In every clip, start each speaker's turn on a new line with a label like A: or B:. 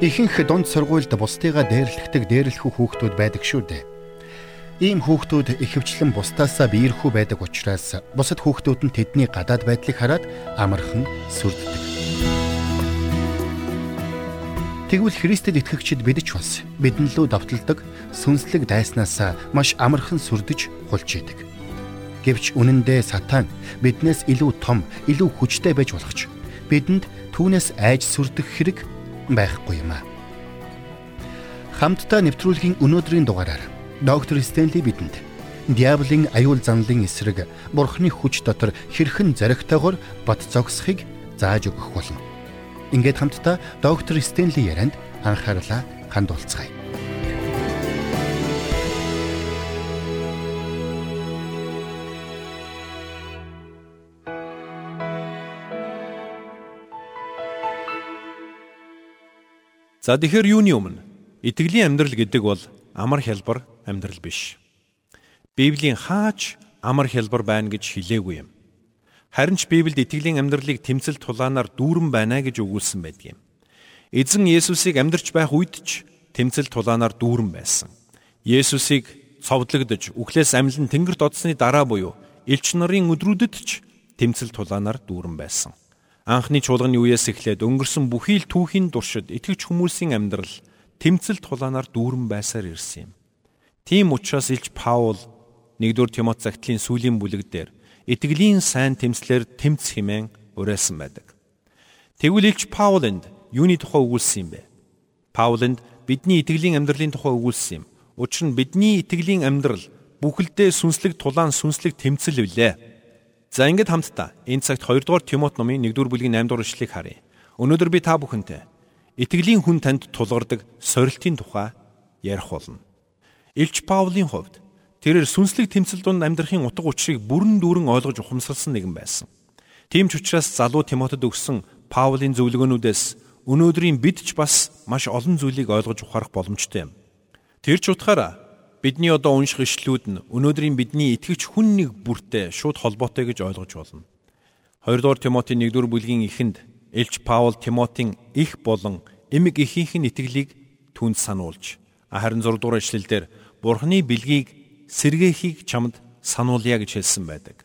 A: Ихэнх дунд сургуульд бусдыгаа дээрлэхдэг дээрлэхүү хүүхдүүд байдаг шүү дээ. Ийм хүүхдүүд ихэвчлэн бусдаасаа биерхүү байдаг учраас бусад хүүхдүүд нь тэдний гадаад байдлыг хараад амархан сүрддэг. Тэгвэл Христэд итгэгчид бид ч бас бидэн лүү давталдаг сүнслэг дайснаас маш амархан сүрдэж хулж идэг. Гэвч үнэндээ сатан биднээс илүү том, илүү хүчтэй байж болох ч бидэнд түүнээс айж сүрдэх хэрэг байхгүй юм аа. Хамтдаа нэвтрүүлгийн өнөөдрийн дугаараар доктор Стенли бидэнд диаволын аюул занлын эсрэг бурхны хүч дотор хэрхэн зоригтойгоор бат зогсохыг зааж өгөх болно. Ингээд хамтдаа доктор Стенли ярианд анхаарлаа хандуулцгаая.
B: За тэгэхээр юуны өмнө итгэлийн амьдрал гэдэг бол амар хялбар амьдрал биш. Библийн хаач амар хялбар байна гэж хэлээгүй юм. Харин ч Библиэд итгэлийн амьдралыг тэмцэл тулаанаар дүүрэн байна гэж өгүүлсэн байдаг юм. Эзэн Есүсийг амьдрч байх үед ч тэмцэл тулаанаар дүүрэн байсан. Есүсийг цовдлогдож үхлээс амьлан тэнгэрт одсны дараа буюу элч нарын өдрүүдэд ч тэмцэл тулаанаар дүүрэн байсан. Анхны чуулганы үеэс эхлээд өнгөрсөн бүхий л түүхийн туршид итгэж хүмүүсийн амьдрал тэмцэл тулаанаар дүүрэн байсаар ирсэн юм. Тийм учраас Илч Паул 1-р Тимот загтлын сүүлийн бүлэг дээр итгэлийн сайн тэмцлэр тэмц хэмээн уриалсан байдаг. Тэгвэл Илч Паул энд юуны тухай өгүүлсэн юм бэ? Паул энд бидний итгэлийн амьдралын тухай өгүүлсэн юм. Учир нь бидний итгэлийн амьдрал бүхэлдээ сүнслэг тулаан сүнслэг тэмцэл үлээ. За ингээд хамтдаа энэ цагт 2 дугаар Тимот номын 1 дугаар бүлгийн 8 дугаар ишлэгийг харъя. Өнөөдөр би та бүхэнтэй итгэлийн хүн танд тулгардаг сорилтын тухай ярих болно. Илч Паулийн хувьд тэрээр сүнслэг тэмцэл донд амьдрахын утга учирыг бүрэн дүүрэн ойлгож ухамсарласан нэгэн байсан. Тийм ч учраас залуу Тимотед өгсөн Паулийн зөвлөгөөнүүдээс өнөөдрийн бид ч бас маш олон зүйлийг ойлгож ухаарах боломжтой юм. Тэр ч утгаараа Бидний одоо унших ишлүүд нь өнөөдрийн бидний итгэгч хүн нэг бүртээ шууд холбоотой гэж ойлгож болно. 2 дугаар Тимотийн 1-р бүлгийн эхэнд Элч Паул Тимотийн их болон эмэг эхийнх нь итгэлийг түнд сануулж харин 6 дугаар ишлэлдэр Бурхны бэлгийг сэргээхийг чамд сануулъя гэж хэлсэн байдаг.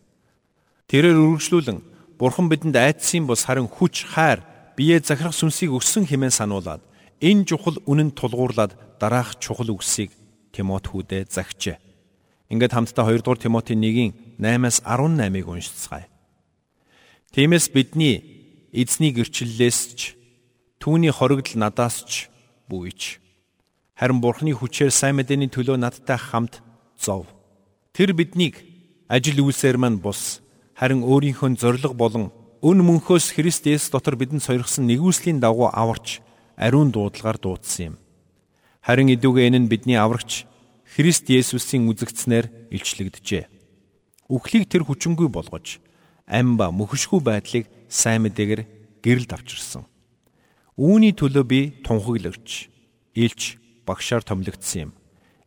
B: Тэрээр үргэлжлүүлэн Бурхан бидэнд айдсан бос харин хүч, хайр, бие захирах сүнсийг өссөн хэмээн сануулад энэ чухал үнэнд тулгуурлаад дараах чухал үгсийг Тимот хүүдээ загчээ. Ингээд хамтдаа 2 дугаар Тимотийн 1-ийн 8-аас 18-ыг уншицгаая. Тиймээс бидний эзний гэрчлэлээс ч түүний хоригдл надаас ч бүйч. Харин Бурхны хүчээр сайн мэдээний төлөө надтай хамт зов. Тэр биднийг ажил үйлсээр мань бус харин өөрийнхөө зориг болон өн мөнхөөс Христэс дотор бидэнд сойрхсон нэгүслийн дагуу аварч ариун дуудлагаар дуудсан юм. Харин идүүгээ энэ нь бидний аврагч Христ Есүсийн үзэгдснээр илчлэгдэжээ. Үхлийг тэр хүчингүй болгож ам ба мөхөшгүй байдлыг сайн мэдээгээр гэрэл давчирсан. Үүний төлөө би тунхаглогч, илч, багшаар томилогдсон юм.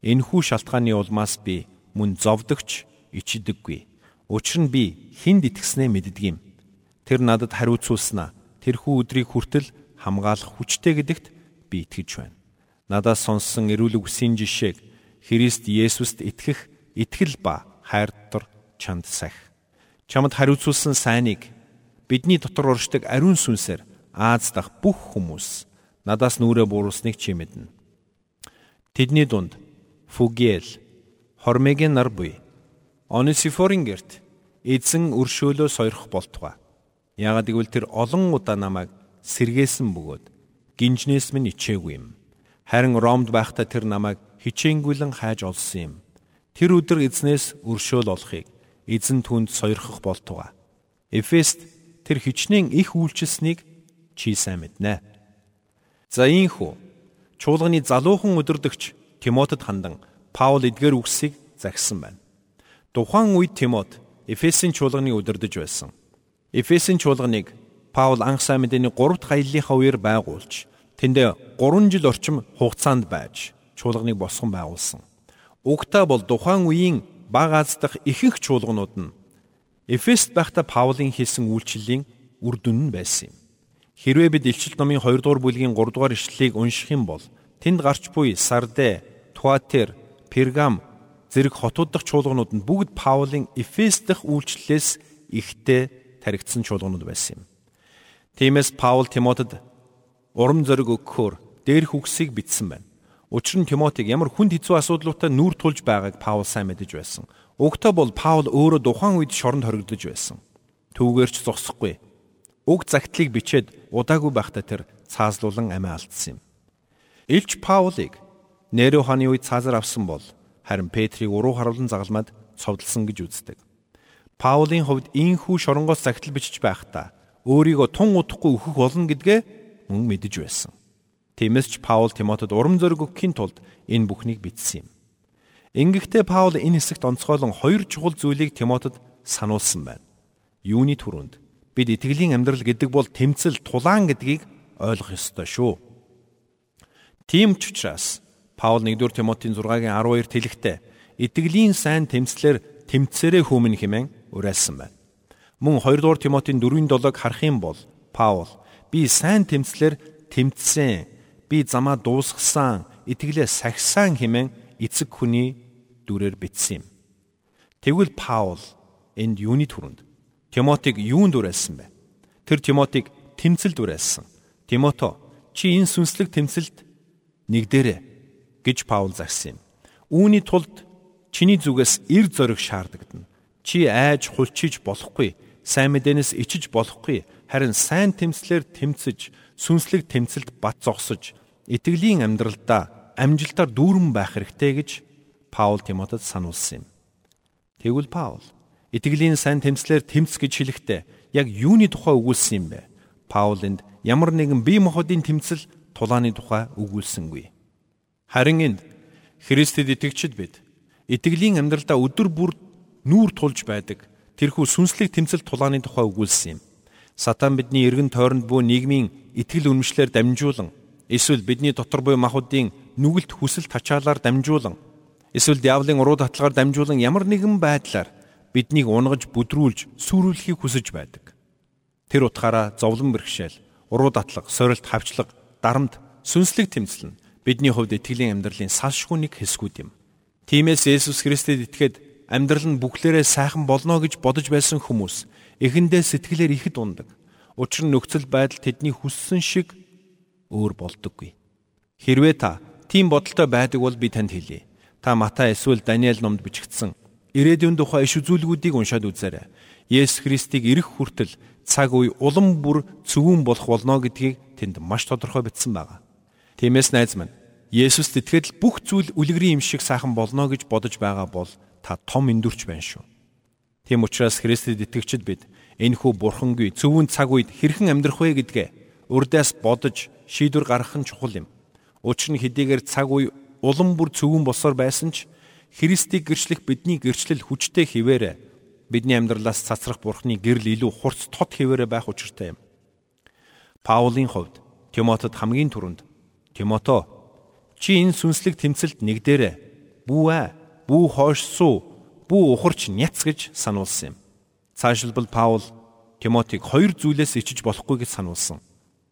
B: Энэхүү шалтгааны улмаас би мөн зовдөгч, ичдэггүй. Учир нь би хүнд итгэснээ мэддэг юм. Тэр надад хариуцуулснаа тэрхүү өдрийг хүртэл хамгаалах хүчтэй гэдэгт би итгэж байна надаас сонссон эрүүл үгсийн жишээг Христ Есүст итгэх итгэл ба хайр дотор чанд сах. Чамд хариуцуулсан сайныг бидний дотор уршдаг ариун сүнсээр Аз дах бүх хүмүүс надаас нүрэ бууруулсныг чи мэднэ. Тэдний дунд Фугиэл, Хормегийн нар буй. Онисифорын герт эзэн өршөөлөө сойрох болтугай. Яагад гэвэл тэр олон удаа намайг сэргээсэн бөгөөд гинжнээс минь ичээгүй юм. Харин Ромд байхдаа тэр намайг хичээнгүйлэн хайж олсон юм. Тэр өдөр эзнээс өршөөл олохыг эзэн түнд сойрхох болтугай. Эфест тэр хичнээн их үйлчилсэнийг чи сайн мэднэ. За ийхүү чуулганы залуухан өдөрдөгч Тимотед хандан Паул эдгээр үгсийг загсан байна. Тухайн үед Тимот Эфесийн чуулганы өдөрдөж байсан. Эфесийн чуулганыг Паул анх сайн мэдээний 3 дахь аяллахаа үеэр байгуулж Тэндээ 3 жил орчим хугацаанд байж чуулганыг босгон байгуулсан. Угтаа бол тухайн үеийн баг Аз дахь ихэнх чуулганууд нь Эфест байхдаа Паулийн хийсэн үйлчлэлийн үр дүн нь байсан юм. Хэрвээ бид Илчилт номын 2 дугаар бүлгийн 3 дугаар ишлэлийг унших юм бол тэнд гарч буй Сардэ, Туатер, Пергам зэрэг хотууд дахь чуулганууд нь бүгд Паулийн Эфес дахь үйлчлэлээс ихтэй таригдсан чуулганууд байсан юм. Тиймээс Паул Тимотед урам зориг өгөхөөр дээрх үгсийг бичсэн байна. Учир нь Тимотиг ямар хүнд хэцүү асуудлуудаа нүүр тулж байгааг Паул сайн мэдэж байсан. Угтаа бол Паул өөрөө тухайн үед шоронд хоригдож байсан. Түүгээр ч зогсохгүй Уг загтлыг бичээд удаагүй байхдаа тэр цаазлуулан амиа алдсан юм. Илч Паулыг Нэро хааны үед цаазар авсан бол харин Петрийг уруу харуулan загалмаад цовдлсон гэж үздэг. Паулийн хувьд ийхүү шоронгоос загтал бичиж байхдаа өөрийгөө тун удахгүй өөхөх болно гэдгээ мөн мэдэж байсан. Тиймээс ч Паул Тимотед урам зориг өгөхийн тулд энэ бүхнийг бичсэн юм. Ингэхдээ Паул энэ хэсэгт онцгойлон хоёр чухал зүйлийг Тимотед сануулсан байна. Юуны түрүүнд бид итгэлийн амьдрал гэдэг бол тэмцэл тулаан гэдгийг ойлгох ёстой шүү. Тийм ч учраас Паул 1-р Тимотийн 6-гийн 12 тэлэгтээ итгэлийн сайн тэмцлэр тэмцээрээ хүмүн хэмээн уриалсан байна. Мөн 2-р Тимотийн 4-7-ыг харах юм бол Паул би сайн тэмцлэр тэмцсэн, би замаа дуусгасан, итгэлээ сахисан хэмээн эцэг хүний дүрээр бичсэн юм. Тэгвэл Паул энд юуны түрүүнд Тимотиг юунд уриалсан бэ? Тэр Тимотиг тэмцэлд уриалсан. Тимото чи энэ сүнслэг тэмцэлд нэгдэрэ гэж Паул загсан юм. Үүний тулд чиний зүгээс эр зориг шаардагдана. Чи айж хулчиж болохгүй, сайн мэдээнээс ичиж болохгүй, харин сайн тэмцлэр тэмцэж, сүнслэг тэмцэлд бат зогсож, итгэлийн амьдралдаа амжилтаар дүүрэн байх хэрэгтэй гэж Паул Тимотед сануулсан юм. Тэгвэл Паул Итгэлийн сайн тэмцлэр тэмц гэж хэлэхдээ яг юуны тухай өгүүлсэн юм бэ? Паулинд ямар нэгэн бие махбодын тэмцэл тулааны тухай өгүүлсэнгүй. Харин энд Христэд итгэгчид бид итгэлийн амьдралдаа өдөр бүр нүүр тулж байдаг тэрхүү сүнслэг тэмцэл тулааны тухай өгүүлсэн юм. Сатан бидний эргэн тойронд буй нийгмийн итгэл үнэмшлэр дамжуулан эсвэл бидний дотор буй махбодын нүгэлт хүсэл тачаалаар дамжуулан эсвэл диаволын уруу татлагаар дамжуулан ямар нэгэн байдлаар биднийг унгаж бүдрүүлж сүрүүлэхийг хүсэж байдаг. Тэр утгаараа зовлон бэрхшээл, уруу датлаг, сорилт, хавчлаг, дарамт, сүнслэг тэмцэл нь бидний хувьд итгэлийн амьдралын салшгүй нэг хэсгүүд юм. Тиймээс Есүс Христэд итгээд амьдрал нь бүхлээрээ сайхан болно гэж бодож байсан хүмүүс эхэндээ сэтгэлээр ихэд ундаг. Учир нь нөхцөл байдал тэдний хүссэн шиг өөр болдоггүй. Хэрвээ та тийм бодолтой байдаг бол би танд хэлье. Та Матай эсвэл Даниэл номд бичигдсэн ирээдүйн тухай иш үзүүлгүүдийг уншаад үзээрэй. Есүс Христийг ирэх хүртэл цаг үе улам бүр цөвүүн болох болно гэдгийг тэнд маш тодорхой бичсэн байна. Тиймээс найз минь Есүст итгэхэд бүх зүйл үлгэрийн юм шиг сайхан болно гэж бодож байгаа бол та том эндүрч байна шүү. Тийм учраас Христэд итгэгчид бид энэхүү бурхангүй зөвүүн цаг үед хэрхэн амьдрах вэ гэдгээ урдаас бодож шийдвэр гаргах нь чухал юм. Учир нь хэдийгээр цаг үе улам бүр зөвүүн босоор байсан ч Христийг гэрчлэх бидний гэрчлэл хүчтэй хിവэрэ бидний амьдралаас цацрах Бурхны гэрэл илүү хурц тод хിവэрэ байх учиртай юм. Паулийн хувьд Тимотед хамгийн түрүүнд Тимото чи энэ сүнслэг тэмцэлд нэгдэрэ бүү аа бүү хойшсуу бүү ухарч няц гэж сануулсан юм. Цаашилбал Паул Тимотиг хоёр зүйлээс ичиж болохгүй гэж сануулсан.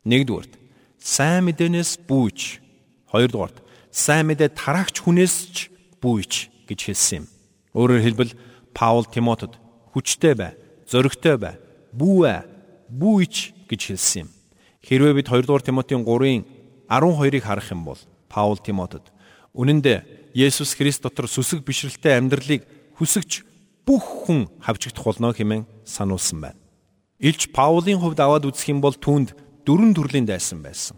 B: Нэгдүгürt сайн мэдээнээс бүүж, хоёрдугаарт сайн мэдээ тараагч хүнээс ч бүүйч гэж хэлсэн юм. Өөрөөр хэлбэл Паул Тимотед хүчтэй бай, зоригтой бай, бүүэ, бүүйч гэж хэлсэн юм. Хэрвээ бид 2 дугаар Тимотийн 3-ын 12-ыг харах юм бол Паул Тимотед үнэн дээр Есүс Христ дотор сүсэг бишрэлтэй амьдралыг хүсэгч бүх хүн хавчигдах болно хэмээн сануулсан байна. Илч Паулийн хувьд аваад үзэх юм бол түүнд дөрвөн төрлийн дайсан байсан.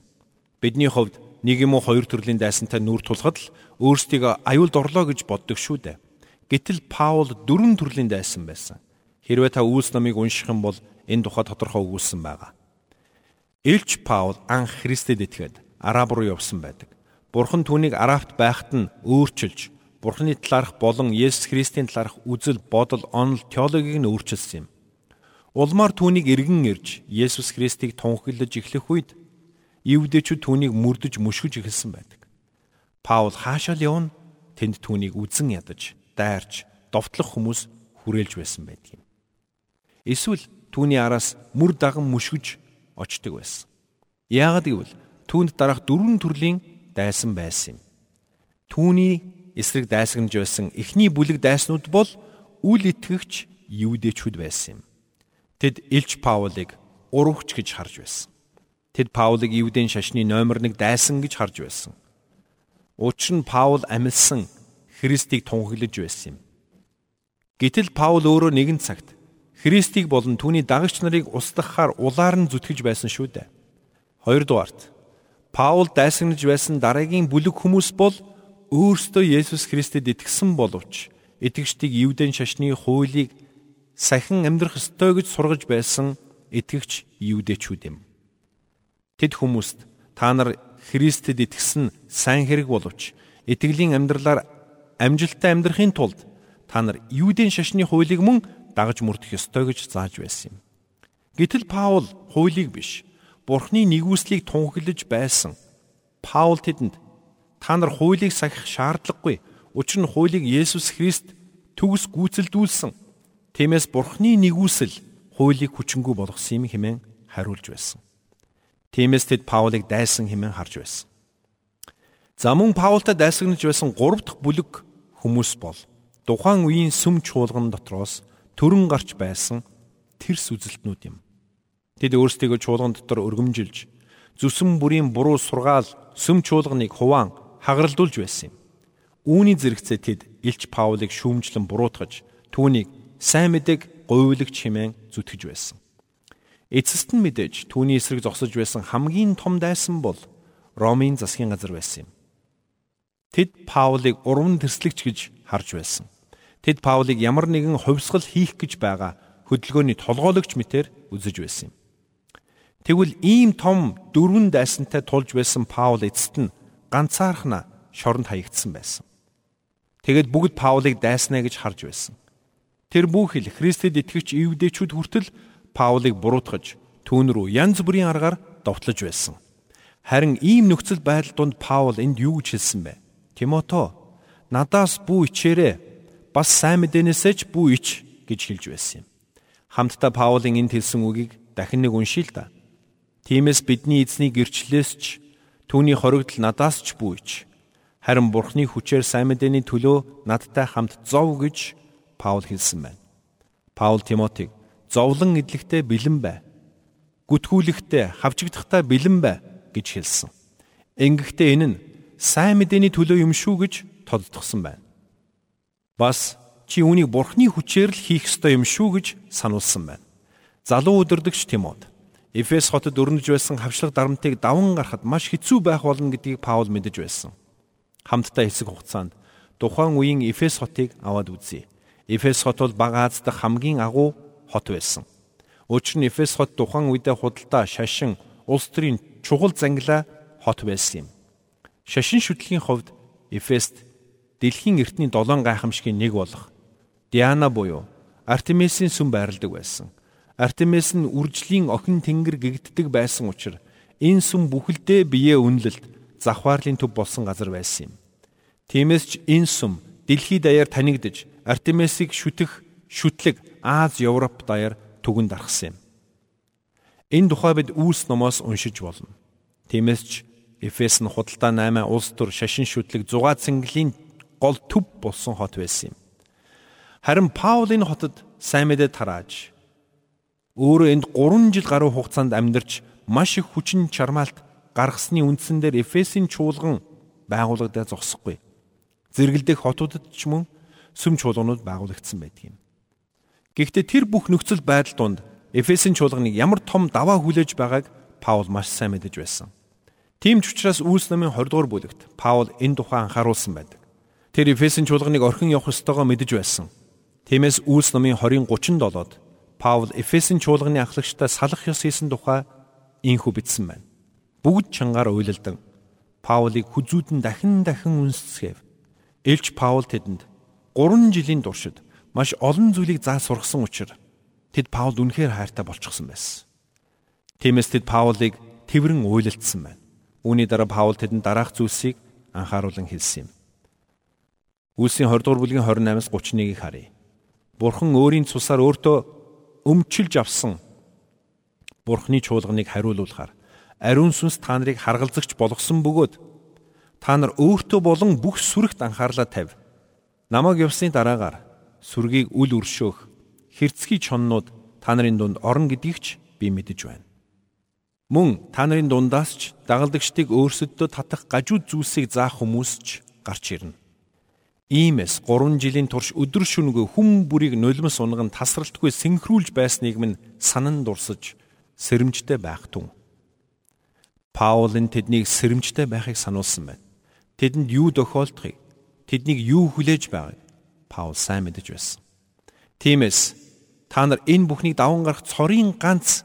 B: Бидний хувьд нэг юм уу хоёр төрлийн дайсантай нүүр тулахад л өөрсдийг аюулд орлоо гэж боддог шүү дээ. Гэтэл Паул дөрвөн төрлийн дайсан байсан. Хэрвээ та Үлс номыг унших юм бол энэ тухай тодорхой өгүүлсэн байгаа. Илч Паул анх Христэд итгээд араб руу явсан байдаг. Бурхан түүнийг арабт байхад нь өөрчилж, Бурханы талаарх болон Есүс Христийн талаарх үзэл, бодол, онол, теологийг нь өөрчилсөн юм. Улмаар түүнийг эргэн ирж Есүс Христийг тунхаглаж эхлэх үед Евдэчүүд түүнийг мөрдөж мөшгөж эхэлсэн байдаг. Паул хаашаа л явна тэнд түүнийг үзэн ядаж, дайрч, довтлох хүмүүс хүрээлж байсан байдаг юм. Эсвэл түүний араас мөр даган мөшгөж очдөг байсан. Яагад гэвэл түүнд дараах дөрвөн төрлийн дайсан байсан юм. Түүний эсрэг дайсагнаж байсан эхний бүлэг дайснууд бол үл итгэгч юудэчүүд байсан юм. Тэд Илч Паулыг урагч гэж харж байсан. Тэд Паулыг Евдийн шашны номер 1 дайсан гэж харж байсан. Учир нь Паул амилсан Христийг тунхаглаж байсан юм. Гэтэл Паул өөрөө нэгэн цагт Христийг болон түүний дагагч нарыг устгахаар улаар нь зүтгэж байсан шүү дээ. Хоёрдугаарт Паул дайсагнаж байсан дараагийн бүлэг хүмүүс бол өөрсдөө Есүс Христэд итгэсэн боловч итгэгчдийг Евдэн шашны хуулийг сахин амьдрах ёстой гэж сургаж байсан итгэгч юудэчүүд юм. Тэд хүмүүст та нар Христэд итгэсэн сайн хэрэг боловч итгэлийн амьдралаар амжилттай амьдрахын тулд та нар юудын шашны хуулийг мөн дагаж мөрдөх ёстой гэж зааж байсан юм. Гэтэл Паул хуулийг биш, Бурхны нэгүслийг тунхаглаж байсан. Паул тэдэнд та нар хуулийг сахих шаардлагагүй. Учир нь хуулийг Есүс Христ төгс гүйцэлдүүлсэн. Тиймээс Бурхны нэгүсэл хуулийг хүчингү болгосон юм хэмээн хариулж байсан. Тиймээс тэд Паулыг дайсан хэмээн харж байсан. За мөн Паултай дайсагнаж байсан 3 дахь бүлэг хүмүүс бол тухайн үеийн сүм чуулган дотроос төрөн гарч байсан тэрс үзэлтнүүд юм. Тэд өөрсдийгөө чуулган дотор өргөмжилж зүсэм бүрийн буруу сургаал сүм чуулганыг хуваан хагаралдуулж байсан юм. Үүний зэрэгцээ тэд Илч Паулыг шүүмжлэн буруутгаж түүнийг сайн мэдэг говьлогч хэмээн зүтгэж байсан. Эцэст нь мэдээж түүний эсрэг зогсож байсан хамгийн том дайсан бол Ромын засгийн газар байсан юм. Тэд Паулыг урам тэрслэгч гэж харж байсан. Тэд Паулыг ямар нэгэн хувьсгал хийх гэж байгаа хөдөлгөөний толгойлогч мэтэр үзэж байсан юм. Тэгвэл ийм том дөрвөн дайсантай тулж байсан Паул эцэст нь ганцаархнаа шоронд хаягдсан байсан. Тэгэд бүгд Паулыг дайснаа гэж харж байсан. Тэр бүхэл Христэд итгэгч ивдэчүүд хүртэл Паулыг буруутгаж түүн рүү янз бүрийн аргаар довтлож байсан. Харин ийм нөхцөл байдал донд Паул энд юу гэж хэлсэн бэ? Тимото надаас бүү ичээрэ бас сайн мэдээнээсээ ч бүү ич гэж хэлж байсан юм. Хамтдаа Паулын энд хэлсэн үгийг дахин нэг уншийе л да. Тиймээс бидний эзний гэрчлэлээс ч түүний хоригдл надаас ч бүү ич. Харин Бурхны хүчээр сайн мэдээний төлөө надтай хамт зов гэж Паул хэлсэн байна. Паул Тимотиг зовлон идэлхтэй бэлэн бай. Гүтгүүлэхтэй хавчигдахдаа бэлэн бай гэж хэлсэн. Ингэхдээ энэ нь сайн мэдээний төлөө юм шүү гэж тодтгосон байна. Бас чи үүнийг Бурхны хүчээр л хийх ёстой юм шүү гэж сануулсан байна. Залуу өдөрдөгч Тимот Эфес хотод өрнөж байсан хавшлаг дарамтыг даван гарахад маш хэцүү байх болно гэдгийг Паул мэдэж байсан. Хамтдаа хэсэг хугацаанд тухайн үеийн Эфес хотыг аваад үзье. Эфес хот бол Бага Аз дахь хамгийн агуу хот байсан. Учир нь Эфес хот тухайн үедээ худалдаа, шашин, улс төрийн чухал зангилаа хот байсан юм. Шашин шүтлгийн хувьд Эфест дэлхийн эртний долоон гайхамшигын нэг болох Диана буюу Артемисийн сүм байрладаг байсан. Артемис нь үржлийн охин тэнгэр гэгддэг байсан учраас энэ сүм бүхэлдээ биеэ үнэлэлт завхаарлын төв болсон газар байсан юм. Тиймээс ч энэ сүм дэлхийд даяар танигдж Артемисийг шүтэх шүтлэг Аз Европ даяар түгэнд аргасан юм. Энэ тухай бид Үүс номоос уншиж болно. Тиймээс ч Эфес нь худалдаа 8 улс төр шашин шүтлэг 6 цэнгэлийн гол төв болсон хот байсан юм. Харин Паул энэ хотод сайн мэдээ тарааж өөрөө энд 3 жил гаруй хугацаанд амьдарч маш их хүчин чармаалт гаргасны үндсэн дээр Эфесийн чуулган байгуулагдаа зогсохгүй. Зэрэгэлдэх хотуудад ч мөн сүм чуулганууд байгуулагдсан байдаг юм. Гэхдээ тэр бүх нөхцөл байдал донд Эфесийн чуулганыг ямар том даваа хүлээж байгааг Паул маш сайн мэдэж байсан. Тийм ч учраас Үлс намын 20 дугаар бүлэгт Паул энэ тухай анхааруулсан байдаг. Тэр Эфесийн чуулганыг орхин явах ёстойгоо мэдэж байсан. Тиймээс Үлс намын 20:37-д Паул Эфесийн чуулганы ахлагчтай салах ёс хийсэн тухай инхүү бичсэн байна. Бүгд чангаар уйлалдан Паулыг хүзүүдэн дахин дахин үнсцгээв. Илч Паул тэдэнд 3 жилийн туршид маш олон зүйлийг заа сургасан учраас тэд Паулд үнэхээр хайртай болчихсон байсан. Тиймээс тэд Паулыг тэрэн уйлалдсан байна. Үүний дараа Паул тэдэнд дараах зүйлсийг анхааруулan хэлсэн юм. Үлсийн 20 дугаар бүлгийн 28-аас 31-ийг харъя. Бурхан өөрийн цусаар өөртөө өмчилж авсан Бурхны чуулганыг хариулуулахаар ариун сүнс та нарыг харгалзагч болгосон бөгөөд та нар өөртөө болон бүх сүрэгт анхаарлаа тавь. Намаг явсны дараагаар сүргийг үл өршөөх хэрцгий чоннууд та нарын дунд орно гэдгийг ч би мэдэж байна. Мөн та нарын дундаас ч дагалдагчдыг өөрсөддөө татах гажууд зүйлсийг заах хүмүүс ч гарч ирнэ. Иймээс 3 жилийн турш өдөр шөнөгүй хүм бүрийг нулимс унган тасралтгүй синхруулж байсныг минь санан дурсаж сэрэмжтэй байх тун. Паул нь тэднийг сэрэмжтэй байхыг сануулсан байна. Тэдэнд юу тохиолдохыг, тэднийг юу хүлээж байгааг Паул сайн мэдэж байсан. Тиймээс та нар энэ бүхнийг даван гарах цорын ганц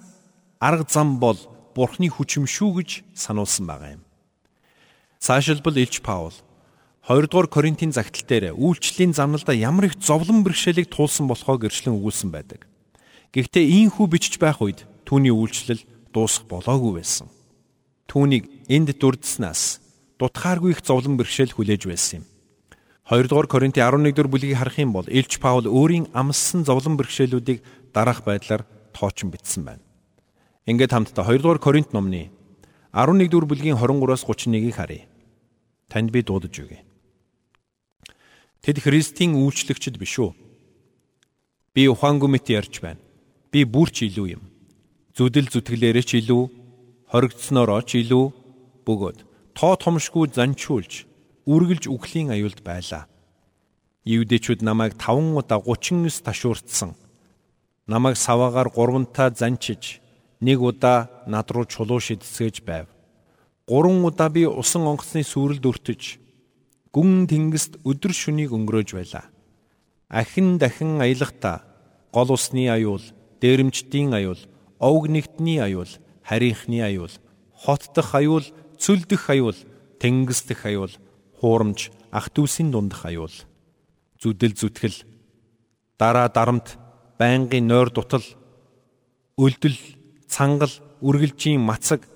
B: арга зам бол Бурхны хүчим шүү гэж сануулсан байгаа юм. Цаашилбал Илч Паул 2 дугаар Коринтын загтал дээр үйлчлэлийн замналда ямар их зовлон бэрхшээлийг туулсан болохоо гэрчлэн өгүүлсэн байдаг. Гэхдээ ийхүү бичиж байх үед түүний үйлчлэл дуусах болоогүй байсан. Түүнийг энд дүрдснаас дутхааргүй их зовлон бэрхшээл хүлээж байсан юм. 2 дугаар Коринтын 11 дугаар бүлгийг харах юм бол Илч Паул өөрийн амссан зовлон бэрхшээлүүдийг дараах байдлаар тоочин бичсэн байна. Ингээд хамтдаа 2 дугаар Коринт номны 11 дугаар бүлгийн 23-аас 31-ийг харъя. Танд би дуудаж өгье. Тэд Христийн үйлчлэгчд биш үү? Би ухаангүй мэт ярьж байна. Би бүрч илүү юм. Зүдэл зүтгэлээрээ ч илүү, хоригдсноороо ч илүү бөгөөд тоо томшгүй занчуулж, үргэлж үхлийн аюулд байлаа. Евдэчүүд намайг 5 удаа 39 ташуурцсан. Намайг саваагаар гурвантаа занчиж нэг удаа над руу чулуу шидсгэж байв. Гурван удаа би усан онгоцны сүрэлд өртөж гүн тэнгист өдөр шөнийг өнгөрөөж байлаа. Ахин дахин аялахдаа гол усны аюул, дээрэмчдийн аюул, овг нэгтний аюул, харийнхны аюул, хот дах аюул, цөл дэх аюул, тэнгис дэх аюул, хуурамч, ах дүүсийн дундах аюул, зүдэл зүтгэл, дараа дарамт, байнгын нойр дутал, өлдөл цангал, үргэлжийн мацаг,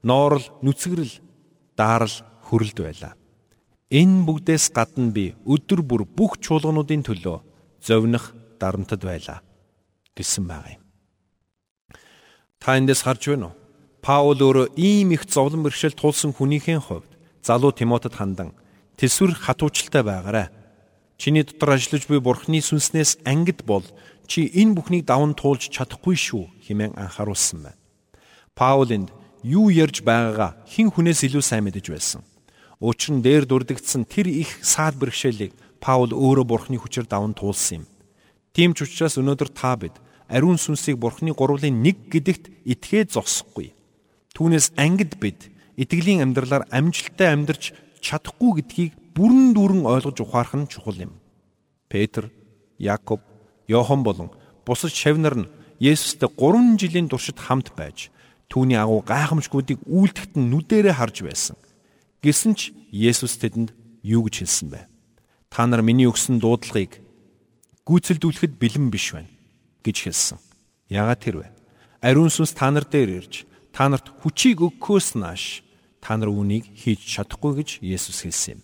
B: ноорл, нүцгэрэл, даарал, хөрөлд байлаа. Энэ бүгдээс гадна би өдөр бүр бүх чуулгануудын төлөө зовних дарамтад байлаа гэсэн байгаа юм. Та эндээс харж байна уу? Паул өөрөө ийм их зовлон бэрхшээл тулсан хүнийхээ хувьд залуу Тимотед хандан тэсвэр хатуучльтай байгаарай. Чиний дотор ажиллаж буй Бурхны сүнснээс ангид бол чи энэ бүхнийг даван туулж чадахгүй шүү хэмээн анхааруулсан байна. Паулинд юу ярьж байгаагаа хэн хүнээс илүү сайн мэдэж байсан. Учир нь дээр дурдгдсан тэр их саад бэрхшээлийг Паул өөрөө Бурхны хүчээр даван туулсан юм. Тийм ч учраас өнөөдөр та бид ариун сүнсийг Бурхны гурвлын нэг гэдэгт итгээд зогсохгүй. Түүнээс ангид бид итгэлийн амьдралаар амжилттай амьдарч чадахгүй гэдгийг бүрэн дүүрэн ойлгож ухаарах нь чухал юм. Петр, Якоб, Йохан болон бусад шавнар нь Есүстэй 3 жилийн туршид хамт байж түүний агуу гайхамшгуудыг үйлдэхт нь нүдэрээ харж байсан. Гэсэн ч Есүс тэдэнд юу гэж хэлсэн бэ? Та нар миний өгсөн дуудлагыг гүйцэлдүүлэхэд бэлэн биш байна гэж хэлсэн. Яагаад тэр вэ? Ариун сүнс та нар дээр ирж та нарт хүчийг өгөхөөс нааш та нар үүнийг хийж чадахгүй гэж Есүс хэлсэн юм.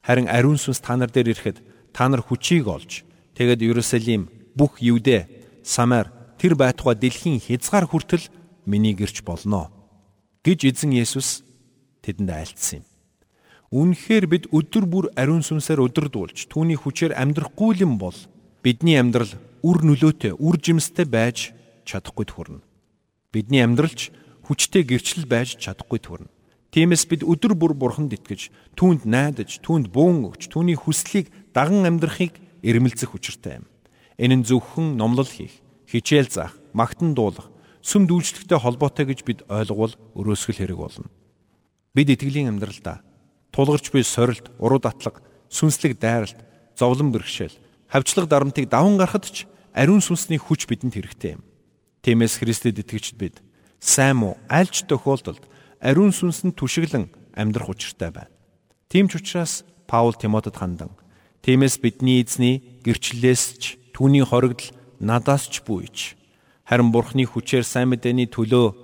B: Харин ариун сүнс та нар дээр ирэхэд та нар хүчийг олж Тэгэд Иерусалим бүх Юудэ, Самар тэр байтугай дэлхийн хязгаар хүртэл миний гэрч болно гэж эзэн Есүс тэдэнд айлтсан юм. Үнэхээр бид өдөр бүр ариун сүнсээр өдөрдүүлж түүний хүчээр амьдрахгүй юм бол бидний амьдрал үр нөлөөтэй, үр жимстэй байж чадахгүй төрнө. Бидний амьдралч хүчтэй гэрчлэл байж чадахгүй төрнө. Тиймээс бид өдөр бүр бурханд итгэж, түүнд найдаж, түүнд буун өгч, түүний хүслийг даган амьдрахыг ирмэлцэх учиртай юм. Энэ нь зөвхөн номлол хийх, хичээл заах, магтан дуулах, сүм дүүлжлэгтэй холбоотой гэж бид ойлговол өрөөсгөл хэрэг болно. Бид итгэлийн амьдралдаа тулгарч буй сорилт, уруу датлаг, сүнслэг дайралт, зовлон бэрхшээл, хавчлаг дарамтыг даван гарахад ч ариун сүнсний хүч бидэнд хэрэгтэй юм. Тиймээс Христэд итгэгчд бид сайн муу аль ч тохиолдолд ариун сүнсэнд түшиглэн амьдрах учиртай байна. Тийм ч учраас Паул Тимотед хандан Тиймээс бидний эзний гэрчлэлээс ч түүний хоригдл надаас ч бүйж харин бурхны хүчээр сайн мэдээний төлөө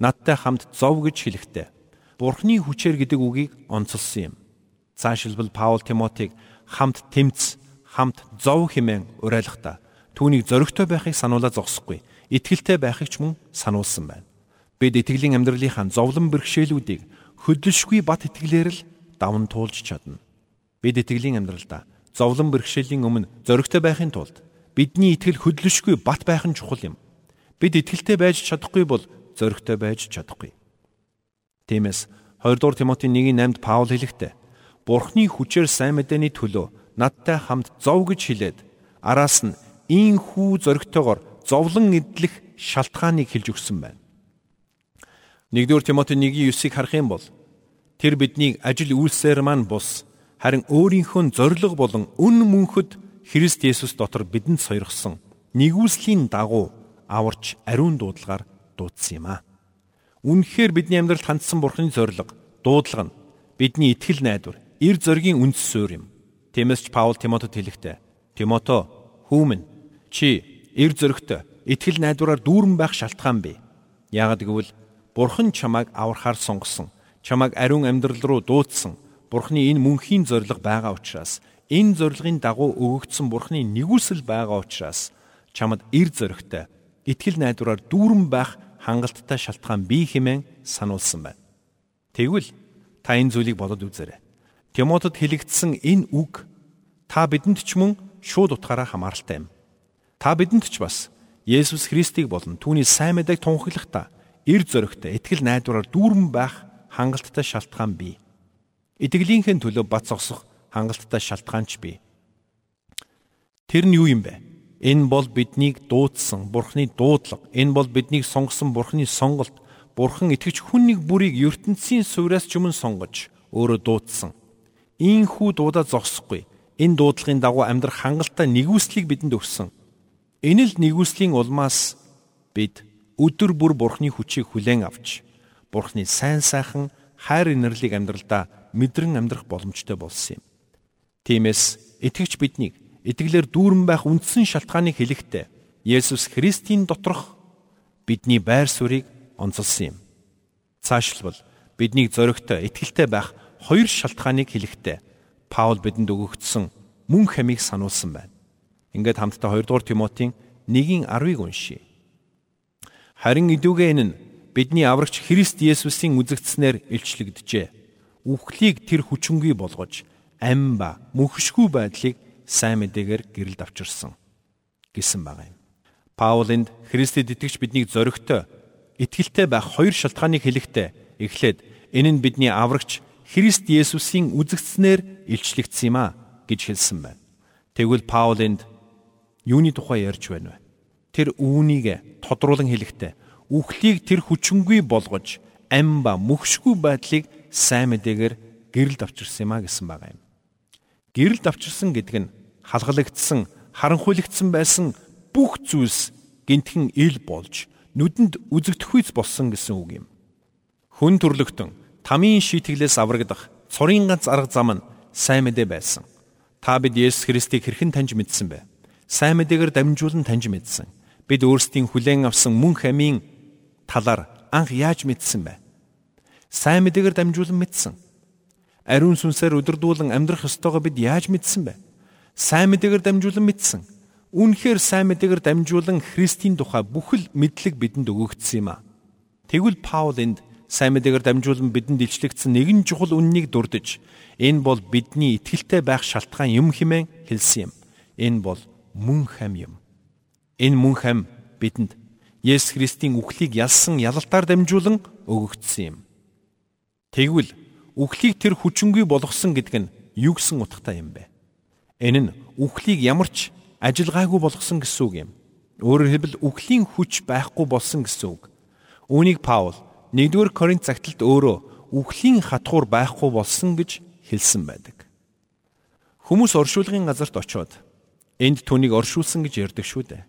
B: надтай хамт зов гэж хэлэхтэй. Бурхны хүчээр гэдэг үгийг онцолсон юм. Цаашилбал Паул Тимотиг хамт тэмц, хамт зов хэмээн уриалгахдаа түүнийг зоригтой байхыг сануулаа зогсохгүй, итгэлтэй байхыг ч мөн сануулсан байна. Бид итгэлийн амьдралынхаа зовлон бэрхшээлүүдийг хөдөлшгүй бат итгэлээр л даван туулж чадна. Бид итгэлийн амьдралдаа зовлон бэрхшээлийн өмнө зоригтой байхын тулд бидний итгэл хөдлөшгүй бат байх нь чухал юм. Бид итгэлтэй байж чадахгүй бол зоригтой байж чадахгүй. Тиймээс 2 дугаар Тимотийн 1:8-д Паул хэлэхдээ Бурхны хүчээр сайн мэдээний төлөө надтай хамт зов гэж хэлээд араас нь ийн хүү зоригтойгоор зовлон эдлэх шалтгааныг хэлж өгсөн байна. 1-р Тимоти 1:9-ыг харах юм бол тэр биднийг ажил үйлсээр маань бус харин өөрийнхөө зориг болон үн мөнхөд Христ Есүс дотор бидэнд сойрхсон нэгүслийн дагуу аварч ариун дуудлагаар дуудсан юм а. Үнэхээр бидний амьдралд хандсан Бурхны зориг дуудлага нь бидний итгэл найдвар, эр зоригийн үндэс суурь юм. Тиймээс ч Паул Тимотед хэлэхдээ Тимото хүүмэн чи эр зоригтой итгэл найдвараар дүүрэн байх шалтгаан бий. Яагад гэвэл Бурхан чамайг аврахаар сонгосон. Чамайг ариун амьдрал руу дуудсан. Бурханы энэ мөнхийн зориг байгаа учраас энэ зорилгын дагуу өгөгдсөн Бурханы нэгүсэл байгаа учраас чамд эр зоригтой итгэл найдвараар дүүрэн байх хангалттай шалтгаан бий хэмээн сануулсан байна. Тэгвэл та энэ зүйлийг бодод үзээрэй. Тимотед хэлэгдсэн энэ үг та бидэнд ч мөн шууд утгаараа хамааралтай юм. Та бидэнд ч бас Есүс Христийг болон түүний сайн мэдээг тунхаглахдаа эр зоригтой итгэл найдвараар дүүрэн байх хангалттай шалтгаан бий. Итгэлийнхээ төлөө бат зогсох хангалттай шалтгаанч бий. Тэр нь юу юм бэ? Энэ бол биднийг дуудсан Бурхны дуудлага. Энэ бол биднийг сонгосон Бурхны сонголт. Бурхан итгэж хүн нэг бүрийг ертөнцийн суйраас ч өмнө сонгож өөрө дуудсан. Ийхүү дуудаа зогсохгүй. Энэ дуудлагын дагуу амьдрах хангалттай нэгүслийг бидэнд өгсөн. Энэ л нэгүслийн улмаас бид өдөр бүр Бурхны хүчийг хүлээн авч Бурхны сайн сайхан хайр инэрлийг амьдралдаа мэдрэн амьдрах боломжтой болсон юм. Тиймээс итгэгч биднийг итгэлээр дүүрэн байх үндсэн шалтгааныг хэлэхдээ Есүс Христийн доторх бидний байр суурийг онцолсон юм. Цаашлбал биднийг зоригтой, итгэлтэй байх хоёр шалтгааныг хэлэхдээ Паул бидэнд өгөгдсөн мөн хамийг сануулсан байна. Ингээд хамтдаа 2 дугаар Тимотийн 1:10-ыг уншийе. Харин идүүгээ энэ нь бидний аврагч Христ Есүсийн үзэгдснээр илчлэгдэжээ. Үхлийг тэр хүчингүй болгож ам ба мөхшгүй байдлыг сайн мэдээгээр гэрэлд авчирсан гэсэн байгаа юм. Паулынд Христэд итгэж биднийг зоригтой, итгэлтэй байх хоёр шалтгааныг хэлэхдээ эхлээд энэ нь бидний аврагч Христ Есүсийн үзэгдснээр илчлэгдсэн юм а гэж хэлсэн байна. Тэгвэл Паулынд юуны тухай ярьж байна вэ? тэр үүнийг тодруулан хэлэхдээ үхлийг тэр хүчингүй болгож ам ба мөхшгүй байдлыг сайн мэдээгээр гэрэлд авчирсан юм а гэсэн байгаа юм. Гэрэлд авчирсан гэдэг нь халгалагдсан, харанхуйлагдсан байсан бүх зүйлс гинтхэн ил болж нүдэнд үзэгдэхүйц болсон гэсэн үг юм. Хүн төрлөختөн тамийн шийтгэлээс аврагдах цорын ганц арга зам нь сайн мэдээ байсан. Та бид Есүс Христийг хэрхэн таньж мэдсэн бэ? Сайн мэдээгээр дамжуулан таньж мэдсэн бид өөрсдийн хүлээн авсан мөн хамийн талаар анх яаж мэдсэн бэ? Сайн мэдээгээр дамжуулан мэдсэн. Ариун сүнсээр өдөрдүүлэн амьдрах ёстойгоо бид яаж мэдсэн бэ? Сайн мэдээгээр дамжуулан мэдсэн. Үнэхээр сайн мэдээгээр дамжуулан Христийн тухай бүхэл мэдлэг бидэнд өгөгдсөн юм а. Тэгвэл Паул энд сайн мэдээгээр дамжуулан бидэнд илчлэгдсэн нэгэн чухал үннийг дурдж энэ бол бидний итгэлтэй байх шалтгаан юм хэмээн хэлсэн юм. Энэ бол мөн хам юм. Энэ мөн хам бидэнд Есүс Христийн үхлийг ялсан ялалтаар дамжуулан өгөгдсөн юм. Тэгвэл үхлийг тэр хүчингүй болгосон гэдэг нь юу гэсэн утгатай юм бэ? Энэ нь үхлийг ямар ч ажилгаагүй болгосон гэсэн үг юм. Өөрөөр хэлбэл үхлийн хүч байхгүй болсон гэсэн үг. Үүнийг Паул 1-р Коринт цагталд өөрөө үхлийн хатгуур байхгүй болсон гэж хэлсэн байдаг. Хүмүүс оршуулгын газарт очиод энд түүнийг оршуулсан гэж ярьдаг шүү дээ.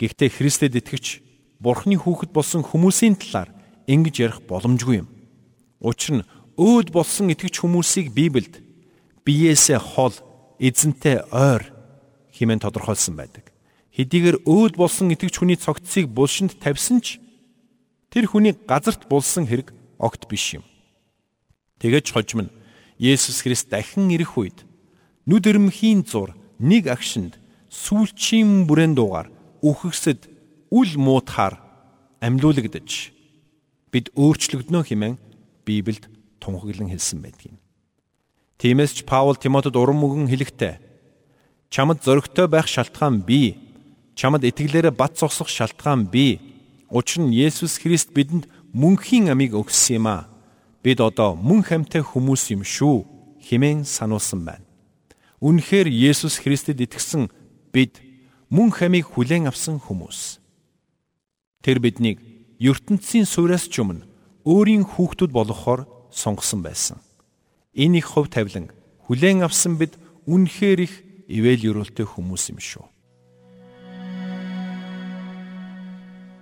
B: Гэхдээ Христэд итгэж Бурхны хүүхэд болсон хүмүүсийн талаар ингэж ярих боломжгүй юм. Учир нь өөд болсон итгэж хүмүүсийг Библиэд биеэсээ хол, эзэнтэй ойр хэмээн тодорхойлсон байдаг. Хэдийгээр өөд болсон итгэж хүний цогцсыг булшинд тавьсан ч тэр хүний газарт булсан хэрэг огт биш юм. Тэгэж хожим нь Есүс Христ дахин ирэх үед нүд эрмхийн зур нэг агшинд сүүлчийн бүрэн дуугаар үхэгсэд үл муутахаар амьлуулагдаж бид өөрчлөгднө хэмээн Библиэд тунхаглан хэлсэн байдаг юм. Тиймээс ч Паул Тимотед урам мөгөн хэлэхдээ чамд зөрөгтэй байх шалтгаан бий. Чамд итгэлээрээ бат зогсох шалтгаан бий. Учир нь Есүс Христ бидэнд мөнхийн амийг өгсөн юм а. Бид одоо мөн хамтай хүмүүс юм шүү хэмээн сануулсан байна. Үнэхээр Есүс Христэд итгэсэн бид мөн хамийг хүлээн авсан хүмүүс. Тэр биднийг ертөнцийн суйраас ч өмнө өөрийн хүүхдүүд болгохоор сонгосон байсан. Энэ их хөв тавилан хүлээн авсан бид үнэхээр их ивэл өрөөлтэй хүмүүс юм шүү.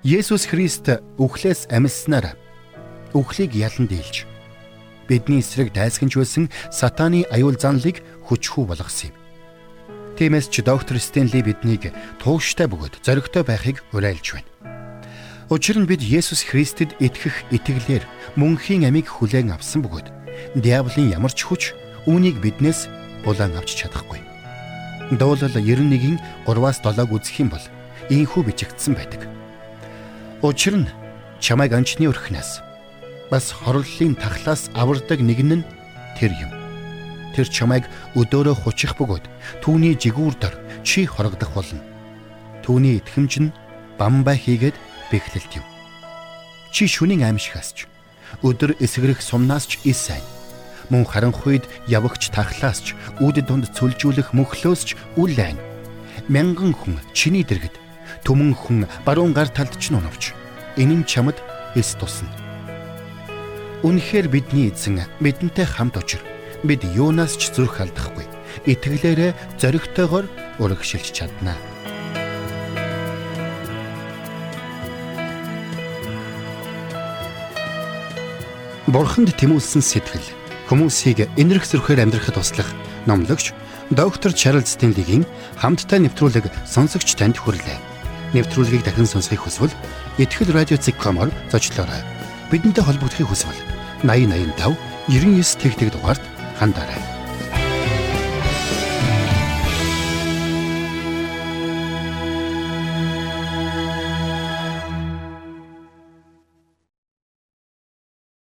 A: Есүс Христ үхлээс амилснаар үхлийг ялан дийлж бидний эсрэг дайсагч байсан сатаны аюул занлыг хүчхүү болгосон юм. Тиймээс ч доктор Стенли биднийг тууштай бөгөөд зоригтой байхыг уриалж байна. Учир нь бид Есүс Христэд итгэх итгэлээр мөнхийн амийг хүлээн авсан бөгөөд диаволын ямар ч хүч үүнийг биднээс булаан авч чадахгүй. Дуулал 91-ийн 3-аас 7-г үзэх юм бол ийхүү бичигдсэн байдаг. Учир нь чамайг анчны өрхнээс бас хорлолын тахлаас авардаг нэгэн нь тэр юм. Тэр чамайг өдөөрөө хучих бөгөөд түүний жигүүр дор чи хорогдох болно. Түүний итгэмж нь бамбай хийгээд бэхлэлт юм. Чи шүнийн аимшигаас ч өдөр эсгэрэх сумнаас ч ис сайн. Мөн харанхуйд явагч тархлаас ч үүд дунд цөлжүүлэх мөхлөөс ч үл айн. Мянган хүн чиний дэргэд төмөн хүн баруун гар талд ч нуновч. Энэ нь чамд эс тусна. Үнэхээр бидний эзэн бидэнтэй хамт очир. Бид юунаас ч зүрх алдахгүй. Итгэлээрээ зоригтойгоор урагшилж чаднаа. Бурханд тэмүүлсэн сэтгэл хүмүүсийг энэрх зөрхөөр амьдрахад туслах номлогч доктор Чарлз Стенлигийн хамттай нэвтрүүлэг сонсогч танд хүрлээ. Нэвтрүүлгийг дахин сонсохыг хүсвэл ихтгэл радиоцик.com-оор зочлоорой. Бидэнтэй холбогдохыг хүсвэл 8085 99 тэгтэг дугаард хандаарай.